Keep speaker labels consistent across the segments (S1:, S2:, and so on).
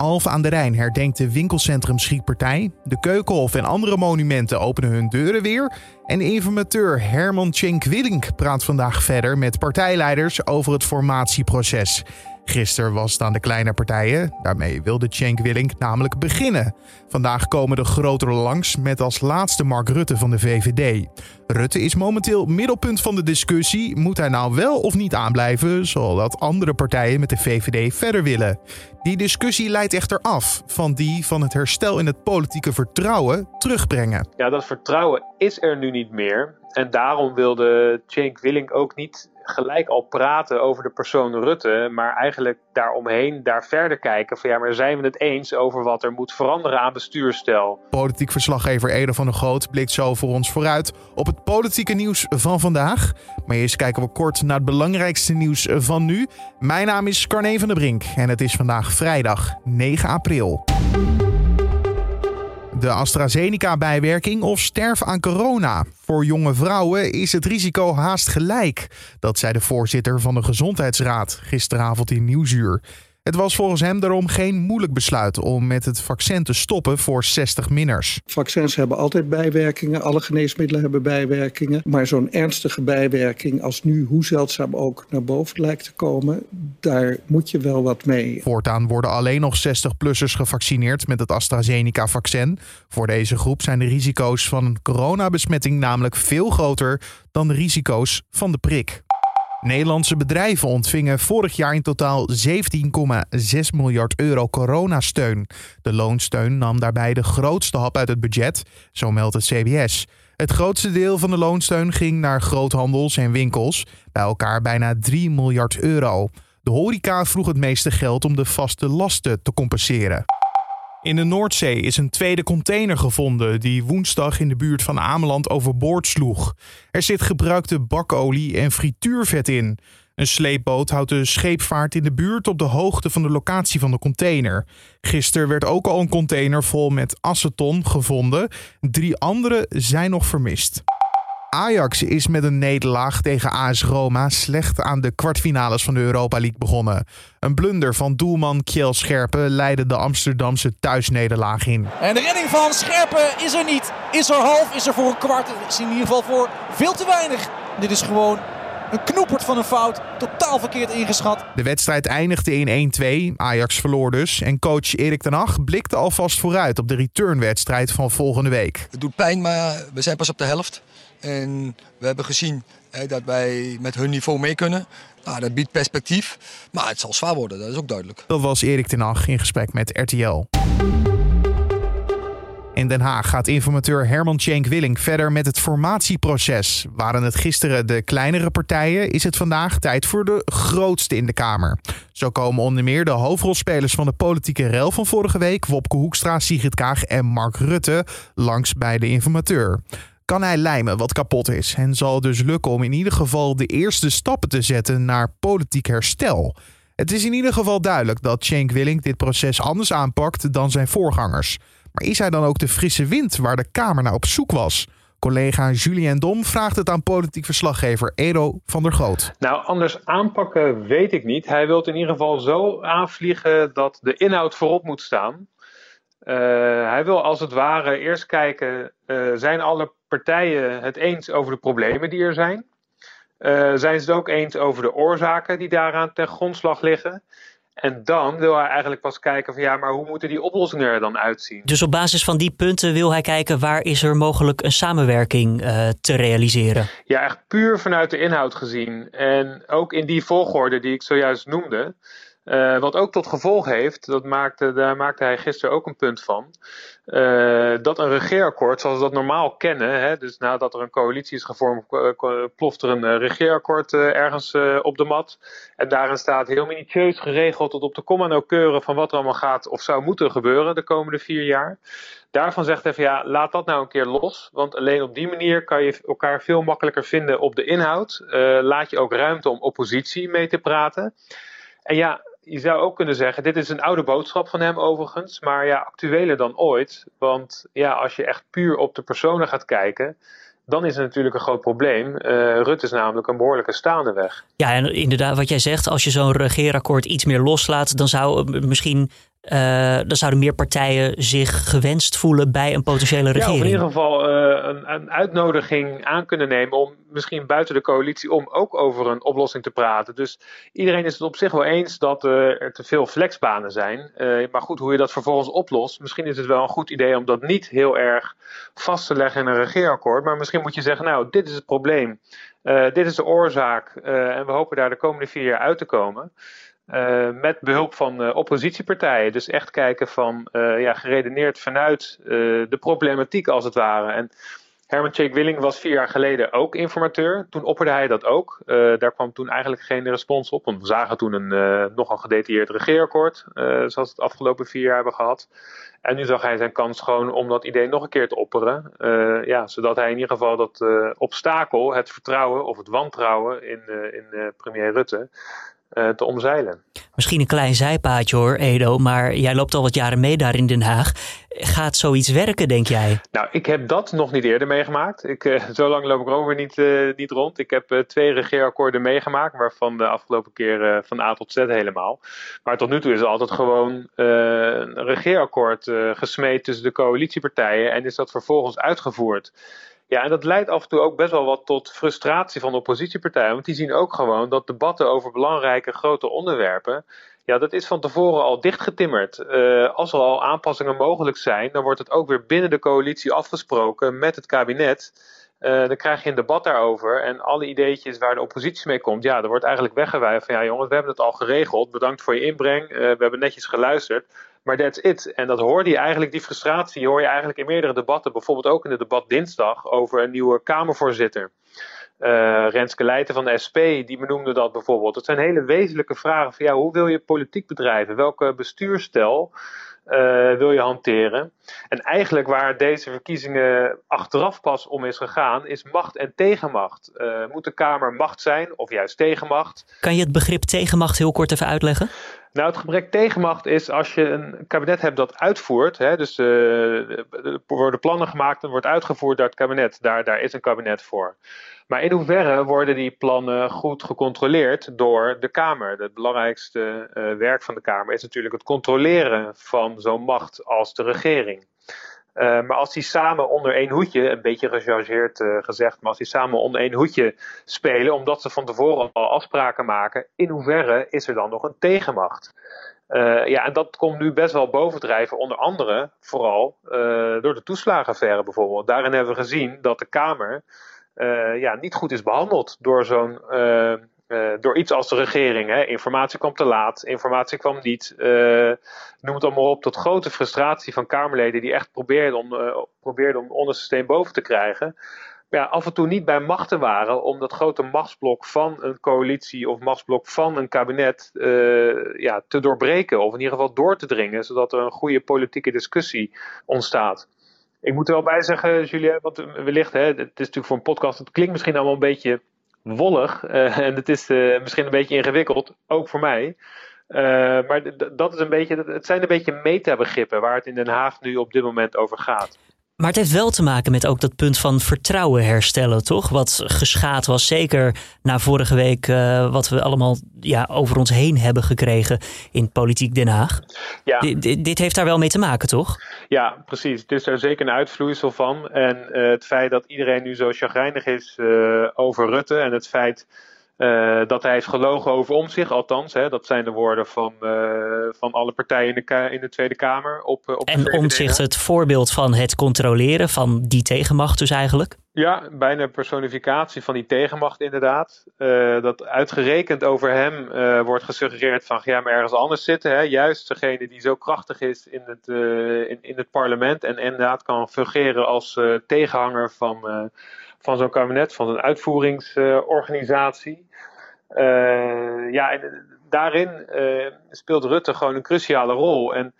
S1: Alphen aan de Rijn herdenkt de winkelcentrum Schietpartij. De Keukenhof en andere monumenten openen hun deuren weer. En informateur Herman Cenk Willink praat vandaag verder met partijleiders over het formatieproces. Gisteren was het aan de kleine partijen. Daarmee wilde Cenk Willink namelijk beginnen. Vandaag komen de grotere langs met als laatste Mark Rutte van de VVD. Rutte is momenteel middelpunt van de discussie. Moet hij nou wel of niet aanblijven, zodat andere partijen met de VVD verder willen? Die discussie leidt echter af van die van het herstel in het politieke vertrouwen terugbrengen.
S2: Ja, dat vertrouwen is er nu niet meer. En daarom wilde Cenk Willink ook niet gelijk al praten over de persoon Rutte, maar eigenlijk daaromheen daar verder kijken van ja, maar zijn we het eens over wat er moet veranderen aan bestuursstijl?
S1: Politiek verslaggever Ede van der Groot blikt zo voor ons vooruit op het politieke nieuws van vandaag. Maar eerst kijken we kort naar het belangrijkste nieuws van nu. Mijn naam is Carne van der Brink en het is vandaag vrijdag 9 april de AstraZeneca-bijwerking of sterf aan corona. Voor jonge vrouwen is het risico haast gelijk. Dat zei de voorzitter van de Gezondheidsraad gisteravond in Nieuwsuur. Het was volgens hem daarom geen moeilijk besluit om met het vaccin te stoppen voor 60-minners.
S3: Vaccins hebben altijd bijwerkingen, alle geneesmiddelen hebben bijwerkingen. Maar zo'n ernstige bijwerking als nu, hoe zeldzaam ook, naar boven lijkt te komen, daar moet je wel wat mee.
S1: Voortaan worden alleen nog 60-plussers gevaccineerd met het AstraZeneca-vaccin. Voor deze groep zijn de risico's van een coronabesmetting namelijk veel groter dan de risico's van de prik. Nederlandse bedrijven ontvingen vorig jaar in totaal 17,6 miljard euro coronasteun. De loonsteun nam daarbij de grootste hap uit het budget, zo meldt het CBS. Het grootste deel van de loonsteun ging naar groothandels en winkels, bij elkaar bijna 3 miljard euro. De horeca vroeg het meeste geld om de vaste lasten te compenseren. In de Noordzee is een tweede container gevonden die woensdag in de buurt van Ameland overboord sloeg. Er zit gebruikte bakolie en frituurvet in. Een sleepboot houdt de scheepvaart in de buurt op de hoogte van de locatie van de container. Gisteren werd ook al een container vol met aceton gevonden. Drie andere zijn nog vermist. Ajax is met een nederlaag tegen AS Roma slecht aan de kwartfinales van de Europa League begonnen. Een blunder van doelman Kjell Scherpen leidde de Amsterdamse thuisnederlaag in.
S4: En de redding van Scherpen is er niet. Is er half, is er voor een kwart. Is in ieder geval voor veel te weinig. Dit is gewoon een knoepert van een fout. Totaal verkeerd ingeschat.
S1: De wedstrijd eindigde in 1-2. Ajax verloor dus. En coach Erik ten Hag blikte alvast vooruit op de returnwedstrijd van volgende week.
S5: Het doet pijn, maar we zijn pas op de helft. En we hebben gezien dat wij met hun niveau mee kunnen. Nou, dat biedt perspectief. Maar het zal zwaar worden, dat is ook duidelijk.
S1: Dat was Erik ten Hag in gesprek met RTL. In Den Haag gaat informateur Herman Tjenk Willing verder met het formatieproces. Waren het gisteren de kleinere partijen, is het vandaag tijd voor de grootste in de Kamer. Zo komen onder meer de hoofdrolspelers van de politieke rel van vorige week, Wopke Hoekstra, Sigrid Kaag en Mark Rutte, langs bij de informateur kan hij lijmen wat kapot is en zal dus lukken om in ieder geval de eerste stappen te zetten naar politiek herstel. Het is in ieder geval duidelijk dat Cenk Willink dit proces anders aanpakt dan zijn voorgangers. Maar is hij dan ook de frisse wind waar de Kamer naar op zoek was? Collega Julien Dom vraagt het aan politiek verslaggever Edo van der Groot.
S2: Nou, anders aanpakken weet ik niet. Hij wil in ieder geval zo aanvliegen dat de inhoud voorop moet staan. Uh, hij wil als het ware eerst kijken, uh, zijn alle partijen het eens over de problemen die er zijn? Uh, zijn ze het ook eens over de oorzaken die daaraan ten grondslag liggen? En dan wil hij eigenlijk pas kijken van ja, maar hoe moeten die oplossingen er dan uitzien?
S6: Dus op basis van die punten wil hij kijken waar is er mogelijk een samenwerking uh, te realiseren?
S2: Ja, echt puur vanuit de inhoud gezien. En ook in die volgorde die ik zojuist noemde. Uh, wat ook tot gevolg heeft, dat maakte, daar maakte hij gisteren ook een punt van, uh, dat een regeerakkoord zoals we dat normaal kennen, hè, dus nadat er een coalitie is gevormd, ploft er een regeerakkoord ergens op de mat. En daarin staat heel minutieus geregeld tot op de komma nauwkeuren van wat er allemaal gaat of zou moeten gebeuren de komende vier jaar. Daarvan zegt hij van ja, laat dat nou een keer los, want alleen op die manier kan je elkaar veel makkelijker vinden op de inhoud. laat je ook ruimte om oppositie mee te praten. En ja, je zou ook kunnen zeggen, dit is een oude boodschap van hem overigens, maar ja, actueler dan ooit. Want ja, als je echt puur op de personen gaat kijken, dan is het natuurlijk een groot probleem. Uh, Rutte is namelijk een behoorlijke staande weg.
S6: Ja, en inderdaad, wat jij zegt, als je zo'n regeerakkoord iets meer loslaat, dan zou misschien dan zouden meer partijen zich gewenst voelen bij een potentiële regering. Ja,
S2: of in ieder geval een, een, uitnodiging aan kunnen nemen om misschien buiten de coalitie om ook over een oplossing te praten. Dus iedereen is het op zich wel eens dat er te veel flexbanen zijn. maar goed, hoe je dat vervolgens oplost, misschien is het wel een goed idee om dat niet heel erg vast te leggen in een regeerakkoord. Maar misschien moet je zeggen, nou, dit is het probleem. Dit is de oorzaak en we hopen daar de komende vier jaar uit te komen. Uh, met behulp van oppositiepartijen. Dus echt kijken van, ja, geredeneerd vanuit de problematiek als het ware. En Herman Tjeek Willing was vier jaar geleden ook informateur. Toen opperde hij dat ook. daar kwam toen eigenlijk geen respons op. Want we zagen toen een nogal gedetailleerd regeerakkoord. zoals we het afgelopen vier jaar hebben gehad. En nu zag hij zijn kans gewoon om dat idee nog een keer te opperen. Ja, zodat hij in ieder geval dat obstakel, het vertrouwen of het wantrouwen in, in premier Rutte, te omzeilen.
S6: Misschien een klein zijpaadje hoor, Edo, maar jij loopt al wat jaren mee daar in Den Haag. Gaat zoiets werken, denk jij?
S2: Nou, ik heb dat nog niet eerder meegemaakt. Ik, uh, zo lang loop ik er ook niet, uh, niet rond. Ik heb uh, twee regeerakkoorden meegemaakt, waarvan de afgelopen keer van A tot Z helemaal. Maar tot nu toe is er altijd gewoon een regeerakkoord gesmeed tussen de coalitiepartijen en is dat vervolgens uitgevoerd. Ja, en dat leidt af en toe ook best wel wat tot frustratie van de oppositiepartijen. Want die zien ook gewoon dat debatten over belangrijke grote onderwerpen. Ja, dat is van tevoren al dichtgetimmerd. Uh, als er al aanpassingen mogelijk zijn, dan wordt het ook weer binnen de coalitie afgesproken met het kabinet. Uh, dan krijg je een debat daarover. En alle ideetjes waar de oppositie mee komt, ja, er wordt eigenlijk weggewijfd van ja, jongens, we hebben het al geregeld. Bedankt voor je inbreng. Uh, we hebben netjes geluisterd. Maar that's it. En dat hoorde je eigenlijk, die frustratie hoor je eigenlijk in meerdere debatten. Bijvoorbeeld ook in het debat dinsdag over een nieuwe Kamervoorzitter. Uh, Renske Leijten van de SP, die benoemde dat bijvoorbeeld. Het zijn hele wezenlijke vragen van ja, hoe wil je politiek bedrijven? Welke bestuurstijl uh, wil je hanteren? En eigenlijk waar deze verkiezingen achteraf pas om is gegaan, is macht en tegenmacht. Uh, moet de Kamer macht zijn of juist tegenmacht?
S6: Kan je het begrip tegenmacht heel kort even uitleggen?
S2: Nou, het gebrek tegenmacht is als je een kabinet hebt dat uitvoert. Hè, dus uh, er worden plannen gemaakt en wordt uitgevoerd door het kabinet. Daar, daar is een kabinet voor. Maar in hoeverre worden die plannen goed gecontroleerd door de Kamer? Het belangrijkste uh, werk van de Kamer is natuurlijk het controleren van zo'n macht als de regering. Uh, maar als die samen onder één hoedje, een beetje gechargeerd uh, gezegd, maar als die samen onder één hoedje spelen, omdat ze van tevoren al afspraken maken, in hoeverre is er dan nog een tegenmacht? Uh, ja, en dat komt nu best wel bovendrijven, onder andere vooral door de toeslagenaffaire bijvoorbeeld. Daarin hebben we gezien dat de Kamer ja, niet goed is behandeld door zo'n uh, door iets als de regering. Hè. Informatie kwam te laat, informatie kwam niet. Uh, noem het allemaal op, tot grote frustratie van Kamerleden die echt probeerden om, uh, probeerden om onder systeem boven te krijgen. Maar ja, af en toe niet bij machten waren om dat grote machtsblok van een coalitie of machtsblok van een kabinet ja, te doorbreken. Of in ieder geval door te dringen, zodat er een goede politieke discussie ontstaat. Ik moet er wel bij zeggen, Julien, want wellicht, hè, het is natuurlijk voor een podcast, het klinkt misschien allemaal een beetje wollig. Uh, en het is uh, misschien een beetje ingewikkeld, ook voor mij. Uh, maar dat is een beetje, het zijn een beetje metabegrippen waar het in Den Haag nu op dit moment over gaat.
S6: Maar het heeft wel te maken met ook dat punt van vertrouwen herstellen, toch? Wat geschaad was, zeker na vorige week, uh, wat we allemaal ja, over ons heen hebben gekregen in politiek Den Haag. Ja. D dit heeft daar wel mee te maken, toch?
S2: Ja, precies. Het is er zeker een uitvloeisel van. En uh, het feit dat iedereen nu zo chagrijnig is uh, over Rutte en het feit uh, dat hij heeft gelogen over om zich, althans. Hè, dat zijn de woorden van, van alle partijen in de, in de Tweede Kamer. Op, op
S6: en omzicht het voorbeeld van het controleren van die tegenmacht dus eigenlijk?
S2: Ja, bijna personificatie van die tegenmacht inderdaad. Uh, dat uitgerekend over hem wordt gesuggereerd van ja, maar ergens anders zitten. Hè? Juist degene die zo krachtig is in het, in, in het parlement en inderdaad kan fungeren als tegenhanger van van zo'n kabinet, van een uitvoeringsorganisatie. Ja, en daarin speelt Rutte gewoon een cruciale rol. En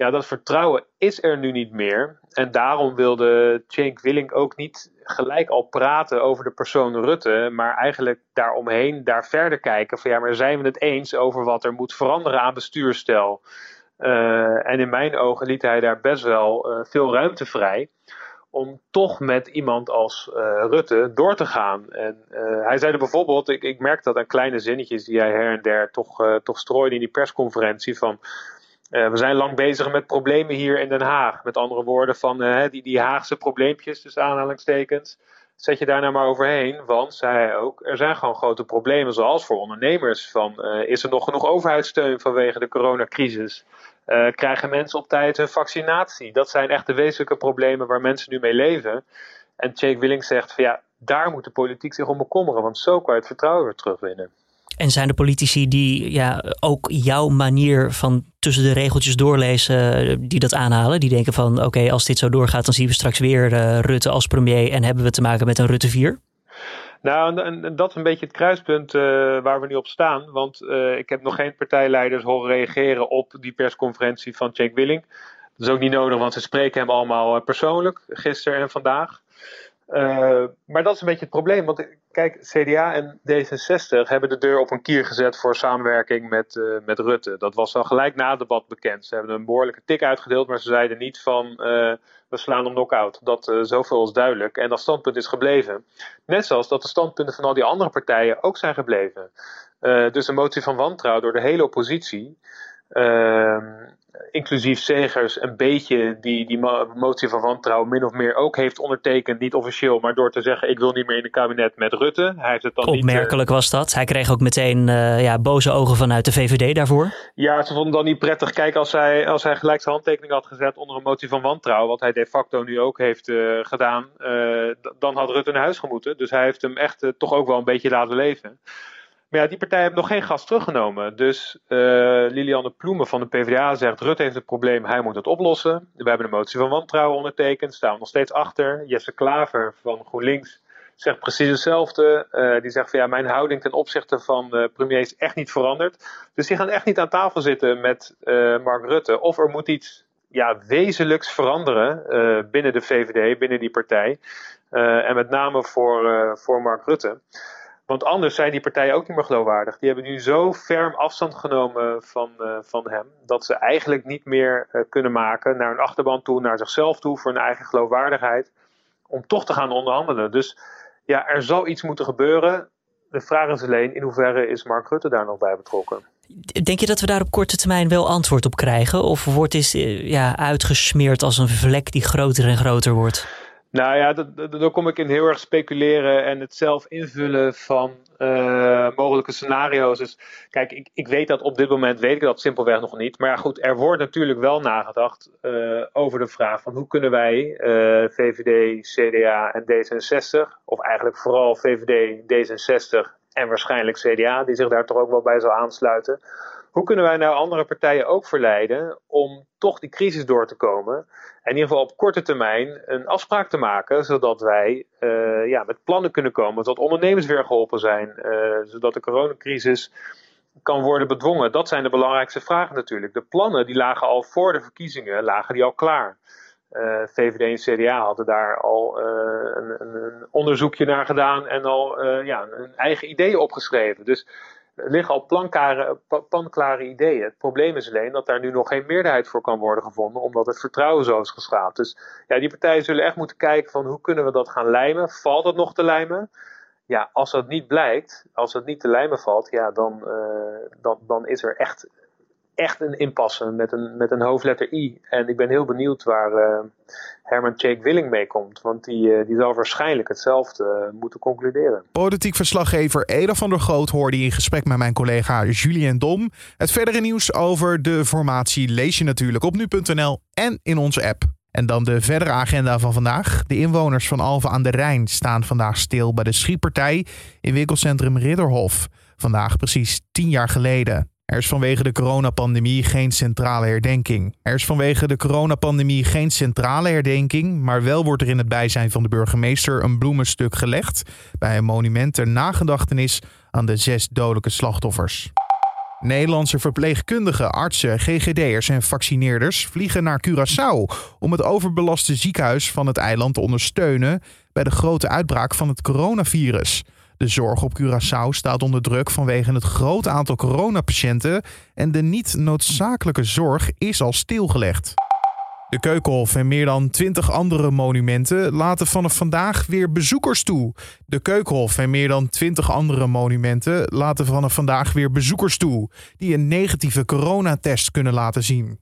S2: ja, dat vertrouwen is er nu niet meer. En daarom wilde Cenk Willink ook niet gelijk al praten over de persoon Rutte, maar eigenlijk daaromheen daar verder kijken van ja, maar zijn we het eens over wat er moet veranderen aan bestuurstijl? Uh, en in mijn ogen liet hij daar best wel veel ruimte vrij om toch met iemand als uh, Rutte door te gaan. En hij zei er bijvoorbeeld, ik, ik merk dat aan kleine zinnetjes die hij her en der toch, toch strooide in die persconferentie van we zijn lang bezig met problemen hier in Den Haag. Met andere woorden, van die, die Haagse probleempjes, tussen aanhalingstekens zet je daar nou maar overheen. Want, zei hij ook, er zijn gewoon grote problemen, zoals voor ondernemers. Van, uh, is er nog genoeg overheidssteun vanwege de coronacrisis? Krijgen mensen op tijd hun vaccinatie? Dat zijn echt de wezenlijke problemen waar mensen nu mee leven. En Jake Willing zegt van ja, daar moet de politiek zich om bekommeren, want zo kan je het vertrouwen weer terugwinnen.
S6: En zijn er politici die ja, ook jouw manier van tussen de regeltjes doorlezen, die dat aanhalen? Die denken van oké, als dit zo doorgaat, dan zien we straks weer uh, Rutte als premier en hebben we te maken met een Rutte 4?
S2: Nou, en, dat is een beetje het kruispunt uh, waar we nu op staan. Want ik heb nog geen partijleiders horen reageren op die persconferentie van Jake Willing. Dat is ook niet nodig, want ze spreken hem allemaal persoonlijk, gisteren en vandaag. Uh, maar dat is een beetje het probleem. Want kijk, CDA en D66 hebben de deur op een kier gezet voor samenwerking met, uh, met Rutte. Dat was al gelijk na het debat bekend. Ze hebben een behoorlijke tik uitgedeeld, maar ze zeiden niet van uh, we slaan hem knock-out. Dat zoveel is duidelijk. En dat standpunt is gebleven. Net zoals dat de standpunten van al die andere partijen ook zijn gebleven. dus een motie van wantrouwen door de hele oppositie. Ehm, inclusief Zegers een beetje die, die motie van wantrouwen min of meer ook heeft ondertekend. Niet officieel, maar door te zeggen ik wil niet meer in het kabinet met Rutte. Hij heeft het dan
S6: Opmerkelijk niet, uh, was dat. Hij kreeg ook meteen uh, ja, boze ogen vanuit de VVD daarvoor.
S2: Ja, ze vonden dan niet prettig. Kijk, als hij, als hij gelijk zijn handtekening had gezet onder een motie van wantrouwen, wat hij de facto nu ook heeft uh, gedaan, dan had Rutte naar huis gemoeten. Dus hij heeft hem echt toch ook wel een beetje laten leven. Maar ja, die partijen hebben nog geen gas teruggenomen. Dus uh, Lilianne Ploemen van de PvdA zegt: Rutte heeft het probleem, hij moet het oplossen. We hebben een motie van wantrouwen ondertekend, staan we nog steeds achter. Jesse Klaver van GroenLinks zegt precies hetzelfde. Uh, die zegt van ja, mijn houding ten opzichte van de premier is echt niet veranderd. Dus die gaan echt niet aan tafel zitten met Mark Rutte. Of er moet iets ja, wezenlijks veranderen binnen de VVD, binnen die partij. en met name voor, voor Mark Rutte. Want anders zijn die partijen ook niet meer geloofwaardig. Die hebben nu zo ferm afstand genomen van, uh, van hem. dat ze eigenlijk niet meer uh, kunnen maken naar een achterban toe, naar zichzelf toe, voor hun eigen geloofwaardigheid. om toch te gaan onderhandelen. Dus ja, er zal iets moeten gebeuren. De vraag is alleen in hoeverre is Mark Rutte daar nog bij betrokken.
S6: Denk je dat we daar op korte termijn wel antwoord op krijgen? Of wordt dit ja, uitgesmeerd als een vlek die groter en groter wordt?
S2: Nou ja, daar kom ik in heel erg speculeren en het zelf invullen van uh, mogelijke scenario's. Dus kijk, ik, ik weet dat op dit moment, weet ik dat simpelweg nog niet. Maar ja, goed, er wordt natuurlijk wel nagedacht uh, over de vraag van hoe kunnen wij, uh, VVD, CDA en D66, of eigenlijk vooral VVD, D66 en waarschijnlijk CDA, die zich daar toch ook wel bij zal aansluiten. Hoe kunnen wij nou andere partijen ook verleiden om toch die crisis door te komen? En in ieder geval op korte termijn een afspraak te maken, zodat wij uh, ja, met plannen kunnen komen, zodat ondernemers weer geholpen zijn, uh, zodat de coronacrisis kan worden bedwongen. Dat zijn de belangrijkste vragen natuurlijk. De plannen die lagen al voor de verkiezingen, lagen die al klaar. Uh, VVD en CDA hadden daar al een, een, onderzoekje naar gedaan en al uh, ja, een eigen ideeën opgeschreven. Dus er liggen al panklare ideeën. Het probleem is alleen dat daar nu nog geen meerderheid voor kan worden gevonden, omdat het vertrouwen zo is geschaad. Dus ja, die partijen zullen echt moeten kijken van hoe kunnen we dat gaan lijmen? Valt het nog te lijmen? Ja, als dat niet blijkt, als het niet te lijmen valt, ja, dan, uh, dan, dan is er echt echt een impasse met een, met een hoofdletter I. En ik ben heel benieuwd waar uh, Herman Jake Willing mee komt. Want die, uh, die zal waarschijnlijk hetzelfde uh, moeten concluderen.
S1: Politiek verslaggever Eda van der Groot hoorde in gesprek met mijn collega Julien Dom. Het verdere nieuws over de formatie lees je natuurlijk op nu.nl en in onze app. En dan de verdere agenda van vandaag. De inwoners van Alphen aan de Rijn staan vandaag stil bij de schietpartij in winkelcentrum Ridderhof. Vandaag precies tien jaar geleden. Er is vanwege de coronapandemie geen centrale herdenking. Er is vanwege de coronapandemie geen centrale herdenking, maar wel wordt er in het bijzijn van de burgemeester een bloemenstuk gelegd bij een monument ter nagedachtenis aan de zes dodelijke slachtoffers. Nederlandse verpleegkundigen, artsen, GGD'ers en vaccineerders vliegen naar Curaçao om het overbelaste ziekenhuis van het eiland te ondersteunen bij de grote uitbraak van het coronavirus. De zorg op Curaçao staat onder druk vanwege het grote aantal coronapatiënten en de niet noodzakelijke zorg is al stilgelegd. De Keukenhof en meer dan 20 andere monumenten laten vanaf vandaag weer bezoekers toe. De Keukenhof en meer dan 20 andere monumenten laten vanaf vandaag weer bezoekers toe die een negatieve coronatest kunnen laten zien.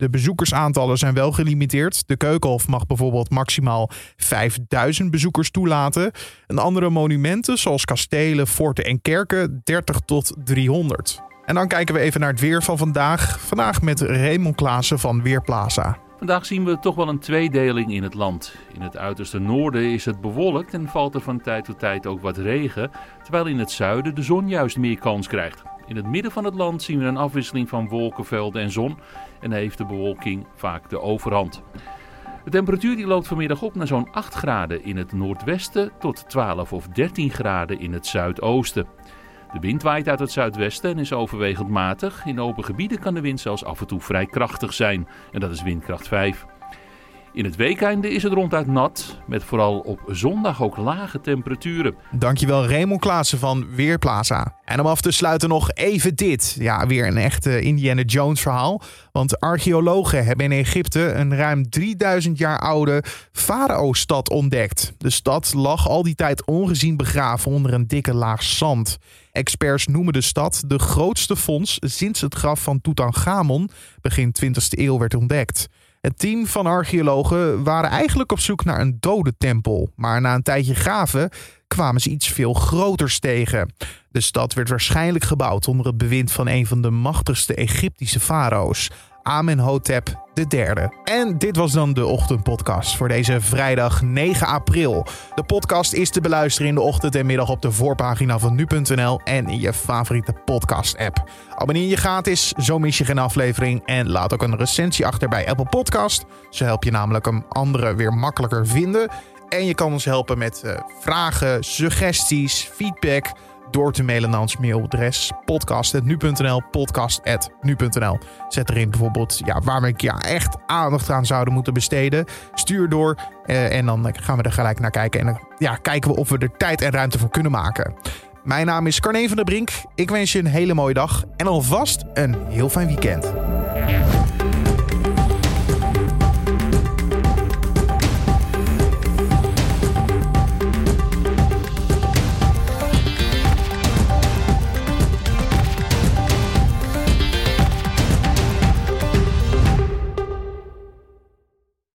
S1: De bezoekersaantallen zijn wel gelimiteerd. De Keukenhof mag bijvoorbeeld maximaal 5000 bezoekers toelaten. En andere monumenten, zoals kastelen, forten en kerken, 30 tot 300. En dan kijken we even naar het weer van vandaag. Vandaag met Raymond Klaassen van Weerplaza.
S7: Vandaag zien we toch wel een tweedeling in het land. In het uiterste noorden is het bewolkt en valt er van tijd tot tijd ook wat regen, terwijl in het zuiden de zon juist meer kans krijgt. In het midden van het land zien we een afwisseling van wolkenvelden en zon en heeft de bewolking vaak de overhand. De temperatuur die loopt vanmiddag op naar zo'n 8 graden in het noordwesten tot 12 of 13 graden in het zuidoosten. De wind waait uit het zuidwesten en is overwegend matig. In open gebieden kan de wind zelfs af en toe vrij krachtig zijn. En dat is windkracht 5. In het weekende is het ronduit nat, met vooral op zondag ook lage temperaturen.
S1: Dankjewel Raymond Klaassen van Weerplaza. En om af te sluiten nog even dit. Ja, weer een echte Indiana Jones verhaal. Want archeologen hebben in Egypte een ruim 3000 jaar oude farao-stad ontdekt. De stad lag al die tijd ongezien begraven onder een dikke laag zand. Experts noemen de stad de grootste fonds sinds het graf van Tutankhamon begin 20e eeuw werd ontdekt. Het team van archeologen waren eigenlijk op zoek naar een dode tempel, maar na een tijdje graven kwamen ze iets veel groters tegen. De stad werd waarschijnlijk gebouwd onder het bewind van een van de machtigste Egyptische farao's, Amenhotep III. En dit was dan de ochtendpodcast voor deze vrijdag 9 april. De podcast is te beluisteren in de ochtend en middag op de voorpagina van nu.nl en in je favoriete podcast-app. Abonneer je gratis, zo mis je geen aflevering. En laat ook een recensie achter bij Apple Podcast. Zo help je namelijk hem anderen weer makkelijker vinden. En je kan ons helpen met uh, vragen, suggesties, feedback door te mailen naar ons mailadres podcast.nu.nl, podcast.nu.nl. Zet erin bijvoorbeeld ja, waar we ja, echt aandacht aan zouden moeten besteden. Stuur door uh, en dan gaan we er gelijk naar kijken. En dan ja, kijken we of we er tijd en ruimte voor kunnen maken. Mijn naam is Carne van der Brink. Ik wens je een hele mooie dag en alvast een heel fijn weekend.